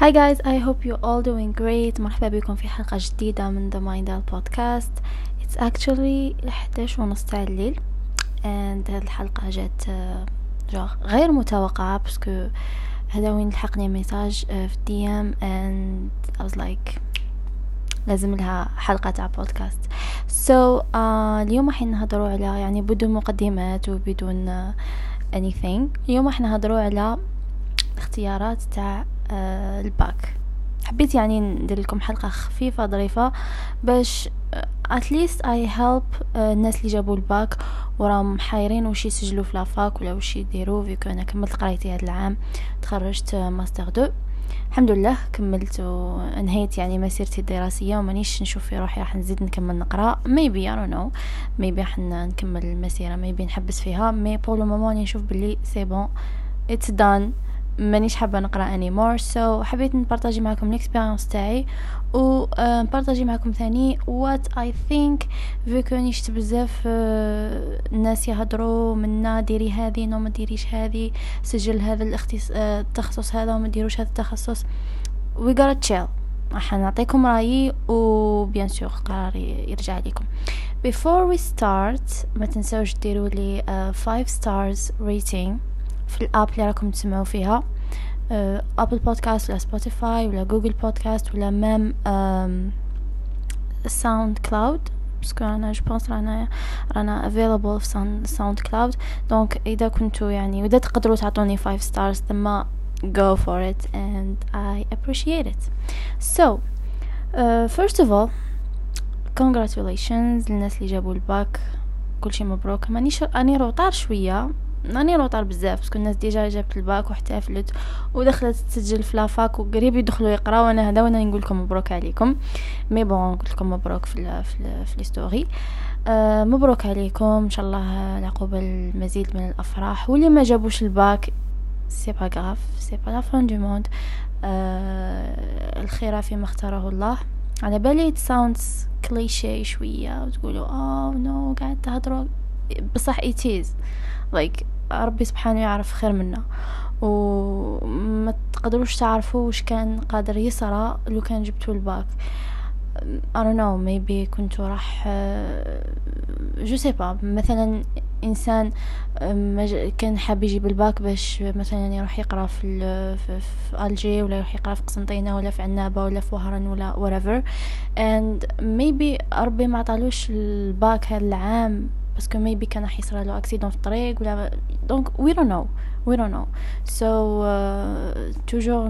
Hi guys, I hope you're all doing great. مرحبا بكم في حلقة جديدة من The Mindal Podcast. It's actually 11 ونص تاع الليل and هذه الحلقة جات جوغ غير متوقعة parce que هذا وين لحقني message في ال DM and I was like لازم لها حلقة تاع بودكاست so uh, اليوم راح نهضروا على يعني بدون مقدمات وبدون uh, anything اليوم راح نهضروا على اختيارات تاع آه الباك. حبيت يعني ندير لكم حلقة خفيفة ظريفة باش I help آه الناس اللي جابوا الباك وراهم حايرين وش يسجلوا في la fac ولا وش يديروا parce que أنا كملت قرايتي هذا العام تخرجت master deux الحمد لله كملت وانهيت يعني مسيرتي الدراسية ومانيش نشوف في روحي راح نزيد نكمل نقرأ. I don't know. Maybe راح نكمل المسيرة maybe نحبس فيها mais pour le moment نشوف بلي c'est bon it's done. مانيش حابة نقرأ anymore so حبيت ن partager معكم ال experience تاعي. و ن partager معكم ثاني. what I think parce que نشوف بزاف الناس يهضروا منا ديري هذه non ما ديريش هذه سجل هذا الاختص... التخصص هذا وما ديروش هذا التخصص. وي gotta تشيل راح نعطيكم رأيي و bien sûr قراري يرجع لكم before we start ما تنسوش ديروا لي 5 uh, stars rating. في ال app اللي راكم تسمعوا فيها. Apple Podcast ولا Spotify ولا Google Podcast ولا même SoundCloud parce que أنا je pense رانا رانا available في SoundCloud donc إذا كنتوا يعني وإذا تقدروا تعطوني 5 stars then go for it and I appreciate it. So uh, first of all congratulations للناس اللي جابوا الباك. كل شيء مبروك. مانيش أني retard شوية. راني retard بزاف parce que الناس déjà جابت الباك واحتفلت ودخلت تسجل في la fac وقريب يدخلوا يقراو. وأنا هذا وأنا نقول لكم مبروك عليكم. mais bon قلت لكم مبروك في ال في ال في ال story. آه مبروك عليكم. إن شاء الله العقوبة المزيد من الأفراح. واللي ما جابوش الباك c'est pas grave c'est pas la fin du monde. الخير فيما اختاره الله. على بالي sounds cliché شوية وتقولوا آه non قاعد تهضروا بصح it is like ربي سبحانه يعرف خير منا. وما تقدروش تعرفوا وش كان قادر يصرى لو كان جبتوا الباك I don't know maybe كنتوا راح je sais pas مثلا إنسان كان حاب يجيب الباك باش مثلا يروح يقرأ في في, ألجي ولا يروح يقرأ في قسنطينة ولا في عنابة ولا في وهران ولا whatever. And maybe ربي ما عطالوش الباك هذا العام parce que maybe كان راح يصرى له accident في الطريق ولا donc we don't know we don't know so toujours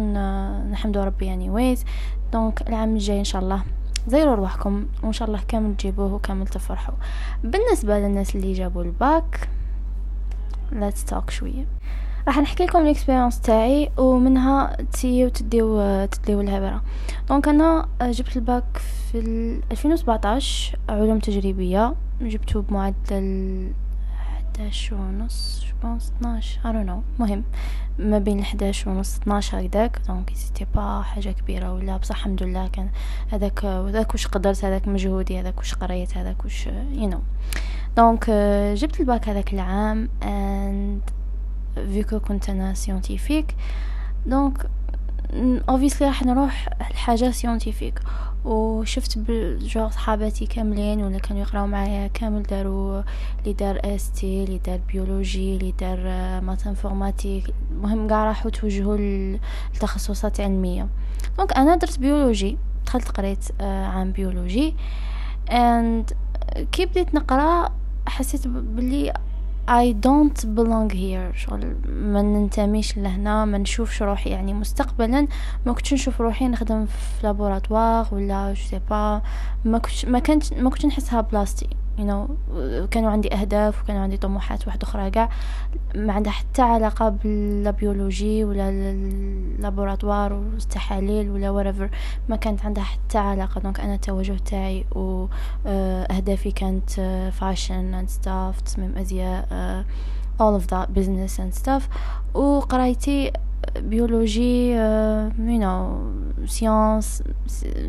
نحمدو ربي يعني oui donc العام الجاي إن شاء الله زيروا رواحكم وإن شاء الله كامل تجيبوه وكامل تفرحوا. بالنسبة للناس اللي جابوا الباك let's talk شوية. راح نحكي لكم ال experience تاعي ومنها تديو تديو العبرة. donc أنا جبت الباك في 2017 علوم تجريبية. جبته بمعدل 11 ونص je pense 12 I don't know مهم. ما بين 11 ونص 12 هكداك donc c'était pas حاجة كبيرة ولا بصح الحمد لله كان هذاك هذاك واش قدرت هذاك مجهودي هذاك واش قريت هذاك واش you know donc جبت الباك هذاك العام and parce que كنت أنا scientifique donc obviously راح نروح لحاجة scientifique وشفت ماجور صحاباتي كاملين ولا كانوا يقراو معايا كامل داروا اللي دار ST اللي دار biologie اللي دار math informatique. المهم قاع راحوا توجهوا لتخصصات علمية. donc أنا درت biologie دخلت قريت عام biologie. and كي بديت نقرا حسيت بلي I don't belong here. شغل ما ننتميش لهنا ما نشوفش روحي. يعني مستقبلا ما كنتش نشوف روحي نخدم في laboratoire ولا je sais pas ما كنتش ما كنت ما كنتش نحسها بلاصتي you know كانوا عندي أهداف وكانوا عندي طموحات واحدة أخرى. كاع ما عندها حتى علاقة بال biologie ولا ال laboratoire والتحاليل ولا whatever. ما كانت عندها حتى علاقة. donc أنا التوجه تاعي واهدافي كانت fashion and stuff تصميم أزياء all of that business and stuff. وقرايتي biologie you know science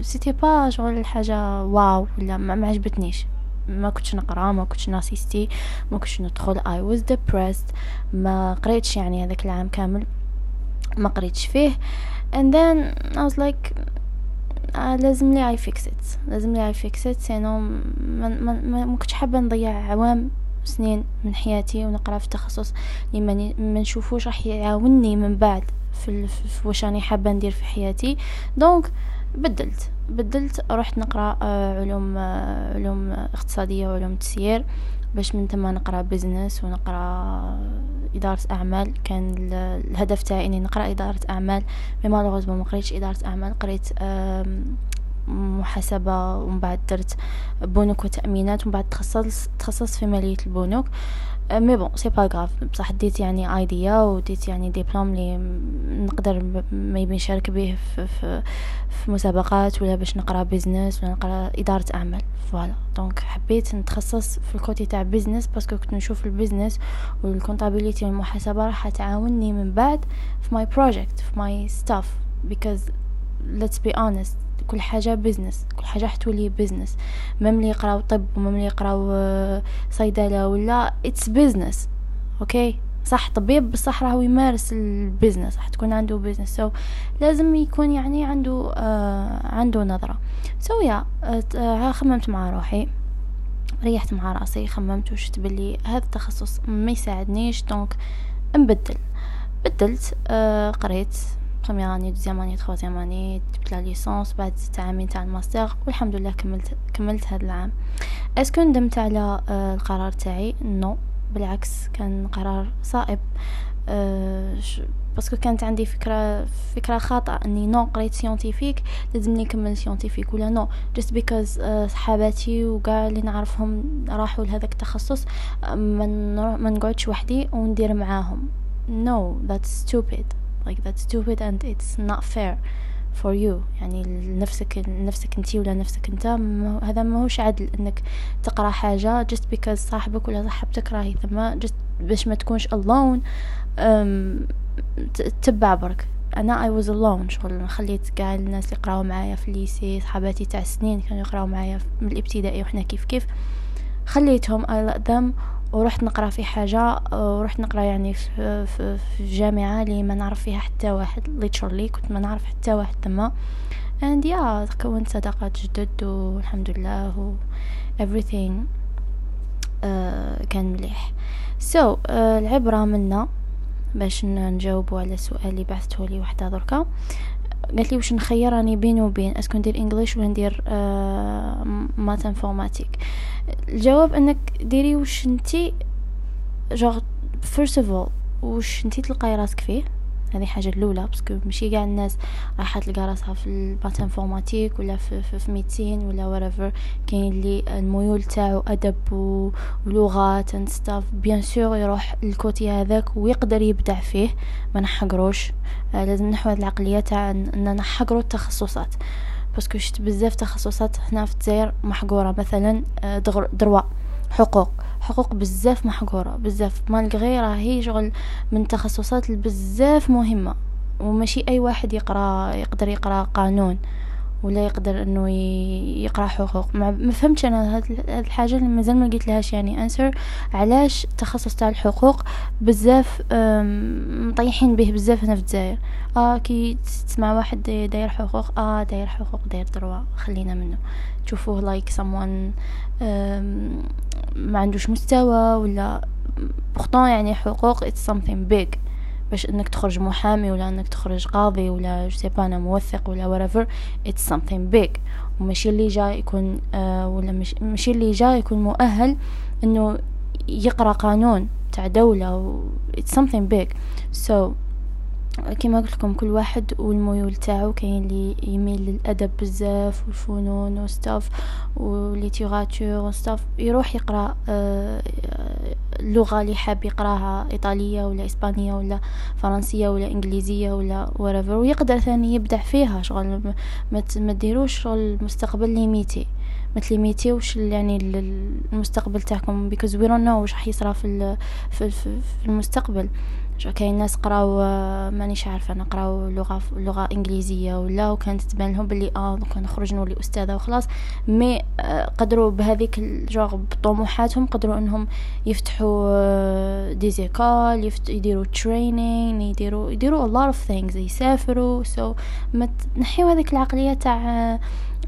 c'était pas شغل حاجة wow ولا ما عجبتنيش. ما كنتش نقرأ ما كنتش ن assister ما كنتش ندخل. I was depressed. ما قريتش يعني هذاك العام كامل. ما قريتش فيه. And then I was like آه لازم لي I fix it لازم لي I fix it sinon ما ما ما كنتش حابة نضيع عوام سنين من حياتي ونقرأ في تخصص اللي ما نشوفوش راح يعاونني من بعد في, في واش راني حابة ندير في حياتي. donc بدلت. بدلت رحت نقرأ آه علوم آه علوم اقتصادية وعلوم تسيير باش من ثم نقرأ business ونقرأ إدارة أعمال. كان الهدف تاعي إني نقرأ إدارة أعمال mais malheureusement ما قريتش إدارة أعمال قريت محاسبة ومن بعد درت بنوك وتأمينات ومن بعد تخصصت تخصصت في مالية البنوك. mais bon c'est pas grave بصح ديت يعني idea وديت يعني ديبلوم لي نقدر ما نشارك به في, في, في مسابقات ولا باش نقرأ business ولا نقرأ إدارة أعمال. Voilà. Donc حبيت نتخصص في ال côté تاع business parce que كنت نشوف ال business وال comptabilité والمحاسبة راح تعاونني من بعد في my project في my stuff because let's be honest كل حاجة business كل حاجة حتولي business même لي يقراو طب و même لي يقراو آه، صيدلة ولا it's business Okay صح طبيب بصح راهو يمارس ال business راح تكون عنده business so, لازم يكون يعني عنده آه عنده نظرة. so, yeah, آه خممت مع روحي ريحت مع راسي خممت وشت بلي هذا التخصص ما يساعدنيش donc نبدل بدلت آه قريت première année deuxième année troisième année جبت la licence بعد ست عامين تاع الماستر والحمد لله كملت كملت هذا العام. Est-ce que ندمت على آه القرار تاعي؟ Non بالعكس كان قرار صائب. أه parce que كانت عندي فكرة فكرة خاطئة إني non قريت scientifique لازمني نكمل scientifique ولا non just because صحاباتي وكاع اللي نعرفهم راحوا لهذاك التخصص ما نقعدش وحدي وندير معاهم. No that's stupid. Like that's stupid and it's not fair for you. يعني لنفسك لنفسك انتي ولا نفسك انت هذا ما هوش عدل إنك تقرأ حاجة just because صاحبك ولا صاحبتك راهي ثم just باش ما تكونش alone تبع برك أنا اي واز alone شغل خليت كاع الناس اللي يقراو معايا في الليسي صحاباتي تاع السنين كانوا يقراو معايا من الابتدائي وحنا كيف كيف. خليتهم I let them ورحت نقرأ في حاجة ورحت نقرأ يعني في, في, في جامعة اللي ما نعرف فيها حتى واحد literally كنت ما نعرف حتى واحد تما. And yeah كونت صداقات جدد والحمد لله و everything uh, كان مليح. So uh, العبرة منا باش نجاوبوا على السؤال اللي بعثته لي وحدة دركا قالت لي واش نخير راني بين وبين est-ce que ندير English ولا ندير آه maths informatique الجواب أنك ديري واش نتي genre first of all واش نتي تلقاي راسك فيه؟ هذه حاجة الأولى parce que ماشي قاع الناس راح تلقى راسها في ال maths informatique ولا في, في, في médecine ولا whatever كاين اللي الميول تاعو أدب ولغات and stuff bien sûr يروح ال côté هذاك ويقدر يبدع فيه ما نحقروش. آه لازم نحو العقلية تاع إن نحقرو التخصصات. parce que شفت بزاف تخصصات هنا في الجزائر محقورة. مثلا آه droit حقوق حقوق بزاف محقورة بزاف. malgré راهي شغل من التخصصات بزاف مهمة وماشي أي واحد يقرأ يقدر يقرأ قانون. ولا يقدر إنه يقرأ حقوق. ما فهمتش أنا هاد الحاجة اللي مازال ما قلت لهاش يعني answer علاش التخصص تاع الحقوق بزاف مطيحين به بزاف هنا في الجزائر؟ آه كي تسمع واحد داير حقوق آه داير حقوق داير droit خلينا منه. تشوفوه like someone ما عندوش مستوى ولا بورتون يعني حقوق it's something big. باش انك تخرج محامي ولا انك تخرج قاضي ولا جو أنا موثق ولا whatever it's something big. وماشي اللي جا يكون آه ولا مش ماشي اللي جا يكون مؤهل إنه يقرأ قانون تاع دولة و it's something big. So كما قلت لكم كل واحد والميول تاعو كاين اللي يميل للأدب بزاف والفنون وستاف و littérature و stuff يروح يقرأ آه، اللغة اللي حاب يقراها إيطالية ولا إسبانية ولا فرنسية ولا إنجليزية ولا whatever ويقدر ثاني يبدع فيها شغل ما تديروش شغل المستقبل limité ما تليميتيوش يعني المستقبل تاعكم؟ because we don't know واش راح يصرى في, في, في المستقبل. كاين ناس قراو مانيش عارفه أنا قراو لغة لغة إنجليزية ولا وكانت تبان لهم بلي آه دوكا نخرج نولي أستاذة وخلاص. Mais آه، قدروا بهذيك الجوغ بطموحاتهم قدروا إنهم يفتحوا des écoles يديروا training يديروا يديروا a lot of things يسافروا. so ما هذيك العقلية تاع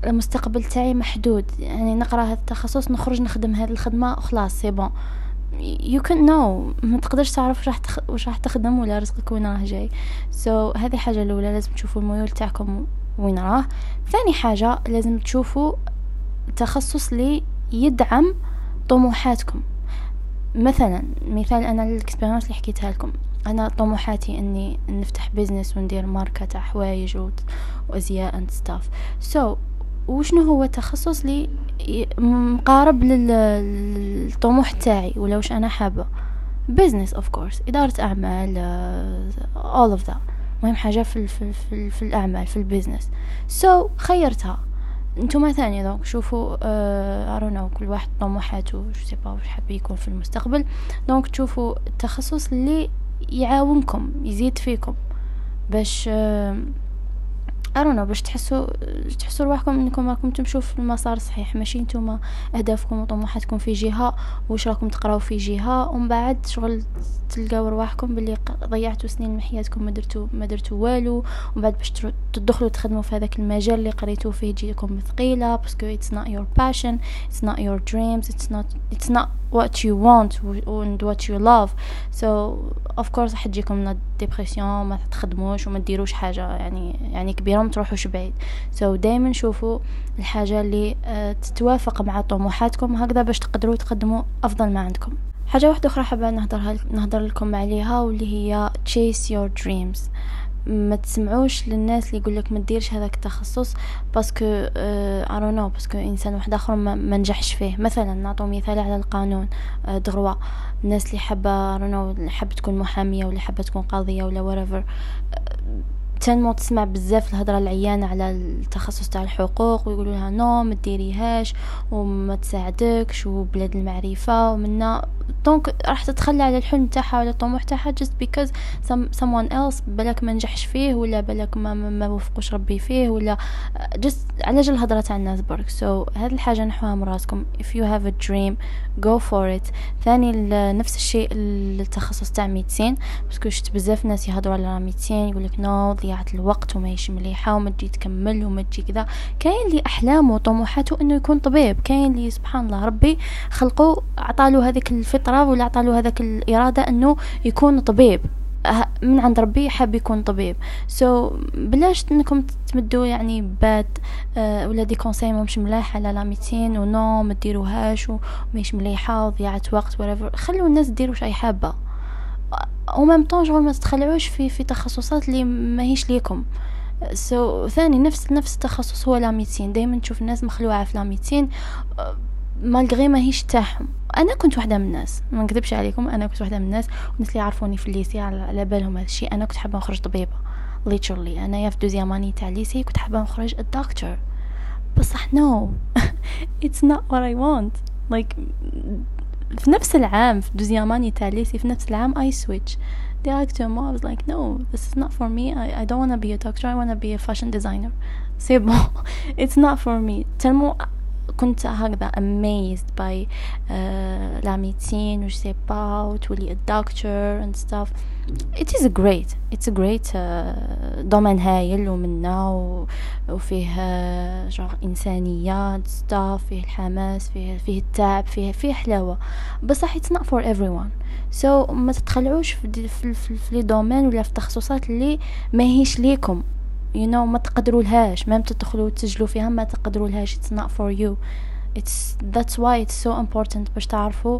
المستقبل تاعي محدود. يعني نقرأ هذا التخصص نخرج نخدم هذه الخدمة وخلاص سي بون you can know. ما تقدرش تعرف وش راح تخ... وش راح تخدم ولا رزقك وين راه جاي. so, هذه حاجة الأولى لازم تشوفوا الميول تاعكم وين راه. ثاني حاجة لازم تشوفوا تخصص لي يدعم طموحاتكم. مثلا مثال أنا ال experience اللي حكيتها لكم. أنا طموحاتي إني نفتح business وندير ماركه تاع حوايج وأزياء and stuff so وشنو هو التخصص لي؟ مقارب للطموح تاعي ولا وش أنا حابة. Of course. إدارة أعمال uh, all of that. مهم حاجة في, في, في, في الأعمال في ال business so خيرتها. أنتم ثاني دوك شوفوا uh, I don't know كل واحد طموحاته وش c'est pas وش حاب يكون في المستقبل. Donc تشوفوا التخصص اللي يعاونكم يزيد فيكم. باش uh, ارونا باش تحسوا تحسوا رواحكم إنكم راكم تمشوا في المسار الصحيح. ماشي نتوما أهدافكم وطموحاتكم في جهة واش راكم تقراو في جهة ومن بعد شغل تلقاو رواحكم باللي ضيعتوا سنين من حياتكم ما درتوا ما درتوا والو. ومن بعد باش تدخلوا تخدموا في هذاك المجال اللي قريتوه فيه تجيكم ثقيله parce que it's not your passion it's not your dreams it's not it's not what you want and what you love. So of course راح تجيكم dépression ما تخدموش وما ديروش حاجة يعني يعني كبيرة ما تروحوش بعيد. So دائما شوفوا الحاجة اللي uh, تتوافق مع طموحاتكم هكذا باش تقدروا تقدموا أفضل ما عندكم. حاجة واحدة أخرى حابة نهضر نهضر لكم عليها واللي هي chase your dreams. ما تسمعوش للناس اللي يقول لك ما ديرش هذاك التخصص parce que آه non non parce que إنسان واحد آخر ما, نجحش فيه. مثلا نعطو مثال على القانون آه droit الناس اللي حابة non حابة تكون محامية ولا حابة تكون قاضية ولا whatever تنمو تسمع بزاف الهضرة العيانة على التخصص تاع الحقوق ويقولوا لها non ما ديريهاش وما تساعدكش وبلاد المعرفة ومنا. donc راح تتخلى على الحلم تاعها ولا الطموح تاعها just because some, someone else بالك ما نجحش فيه ولا بالك ما ما وفقوش ربي فيه ولا just على جال الهضرة تاع الناس برك. So, هذه الحاجة نحوها من راسكم. If you have a dream go for it. ثاني نفس الشيء التخصص تاع médecine parce que شفت بزاف ناس يهضروا على médecine يقول لك no ضيعه الوقت وما يش مليحه وما تجي تكمل وما تجي كذا. كاين اللي أحلامه وطموحاته إنه يكون طبيب. كاين اللي سبحان الله ربي خلقه عطاله هذيك الفطرة ولا عطاله هذاك الإرادة إنه يكون طبيب. من عند ربي حاب يكون طبيب. so, بلاش إنكم تمدوا يعني bad آه ولا des conseils مش ملاح على la médecine و no ما ديروهاش ومش مليحه وضيعه وقت ولا خلوا الناس ديروا شي حابة. و même temps شغل ما تتخلعوش في في تخصصات اللي ماهيش ليكم. so, ثاني نفس نفس التخصص هو la médecine دائما تشوف الناس مخلوعة في la médecine malgré ماهيش تاعهم. أنا كنت واحدة من الناس. ما نكذبش عليكم أنا كنت واحدة من الناس. والناس اللي يعرفوني في ال lycée على بالهم هذا الشيء أنا كنت حابة نخرج طبيبة. Literally. أنا يا في deuxième année تاع ال lycée كنت حابة نخرج الدكتور بصح no it's not what I want. Like في نفس العام في deuxième année ال lycée في نفس العام I switch director I was like no this is not for me I, I don't want to be a doctor I want to be a fashion designer c'est bon it's not for me tellement كنت هكذا amazed by uh, la médecine je sais pas وتولي a doctor and stuff. It is great. It's a great uh, هايل ومنا وفيه uh, genre إنسانية stuff فيه الحماس فيه فيه التعب فيه فيه حلاوة. بصح it's not for everyone. So ما تتخلعوش في في, في, في لي دومين ولا في التخصصات اللي ما هيش you know ما تقدروا لهاش ما تدخلوا تسجلوا فيها ما تقدروا لهاش it's not for you. It's that's why it's so important باش تعرفوا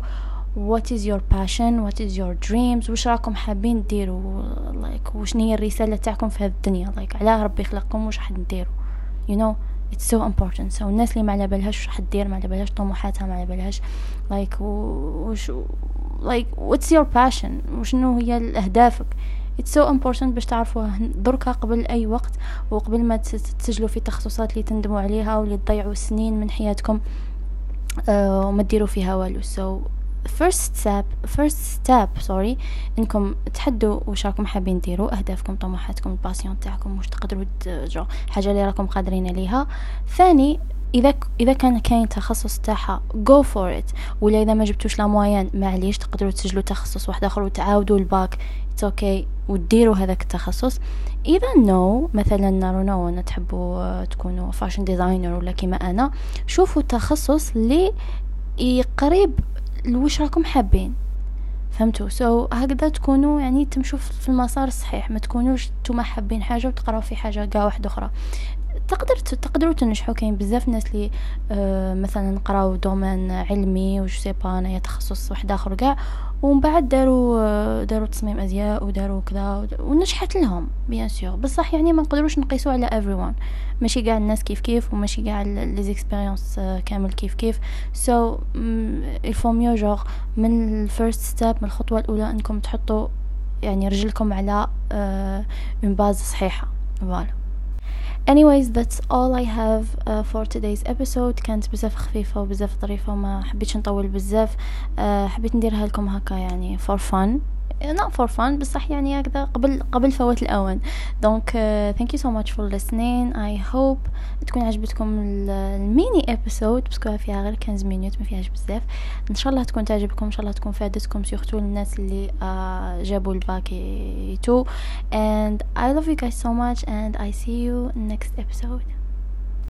what is your passion what is your dreams وش راكم حابين ديروا. Like وش هي الرسالة تاعكم في هذه الدنيا. Like علاه ربي خلقكم وش راح ديروا. You know it's so important. So الناس اللي ما على بالهاش وش دير ما على بالهاش طموحاتها ما على بالهاش. Like وش like what's your passion وشنو هي أهدافك؟ It's so important باش تعرفوها دركا قبل أي وقت وقبل ما تسجلوا في تخصصات اللي تندموا عليها واللي تضيعوا سنين من حياتكم uh, وما تديروا فيها والو. So first step first step sorry إنكم تحدوا واش راكم حابين ديروا أهدافكم طموحاتكم ال passion تاعكم واش تقدروا جو حاجة اللي راكم قادرين عليها. ثاني إذا إذا كان كاين تخصص تاعها go for it ولا إذا ما جبتوش la moyenne معليش تقدروا تسجلوا تخصص واحد آخر وتعاودوا ال bac. it's okay. وديروا هذاك التخصص. إذا no, مثلا no أنا تحبوا تكونوا fashion designer ولا كيما أنا. شوفوا التخصص اللي قريب لوش راكم حابين. فهمتوا؟ so, هكذا تكونوا يعني تمشوا في المسار الصحيح. ما تكونوش نتوما حابين حاجة وتقراو في حاجة كاع واحدة أخرى. تقدر تقدروا تنجحوا. كاين بزاف ناس اللي آه مثلا قراو domaine علمي و je sais pas انايا تخصص واحد آخر كاع ومن بعد داروا آه داروا تصميم أزياء وداروا كذا ونجحت لهم bien sûr. بصح يعني ما نقدروش نقيسوا على everyone. ماشي كاع الناس كيف كيف وماشي كاع les expériences آه كامل كيف كيف. so il vaut mieux جوغ من ال first step من الخطوة الأولى إنكم تحطوا يعني رجلكم على une base صحيحة. voilà anyways that's all I have uh, for today's episode. كانت بزاف خفيفة وبزاف ظريفة وما حبيتش نطول بزاف. Uh, حبيت نديرها لكم هكا يعني for fun. Not for fun بصح يعني هكذا قبل قبل فوات الأوان. donc uh, thank you so much for listening. I hope تكون عجبتكم ال mini episode parce que فيها غير 15 minutes ما فيهاش بزاف. إن شاء الله تكون تعجبكم إن شاء الله تكون فادتكم surtout الناس اللي uh, جابوا ال bac et tout. And I love you guys so much and I see you next episode.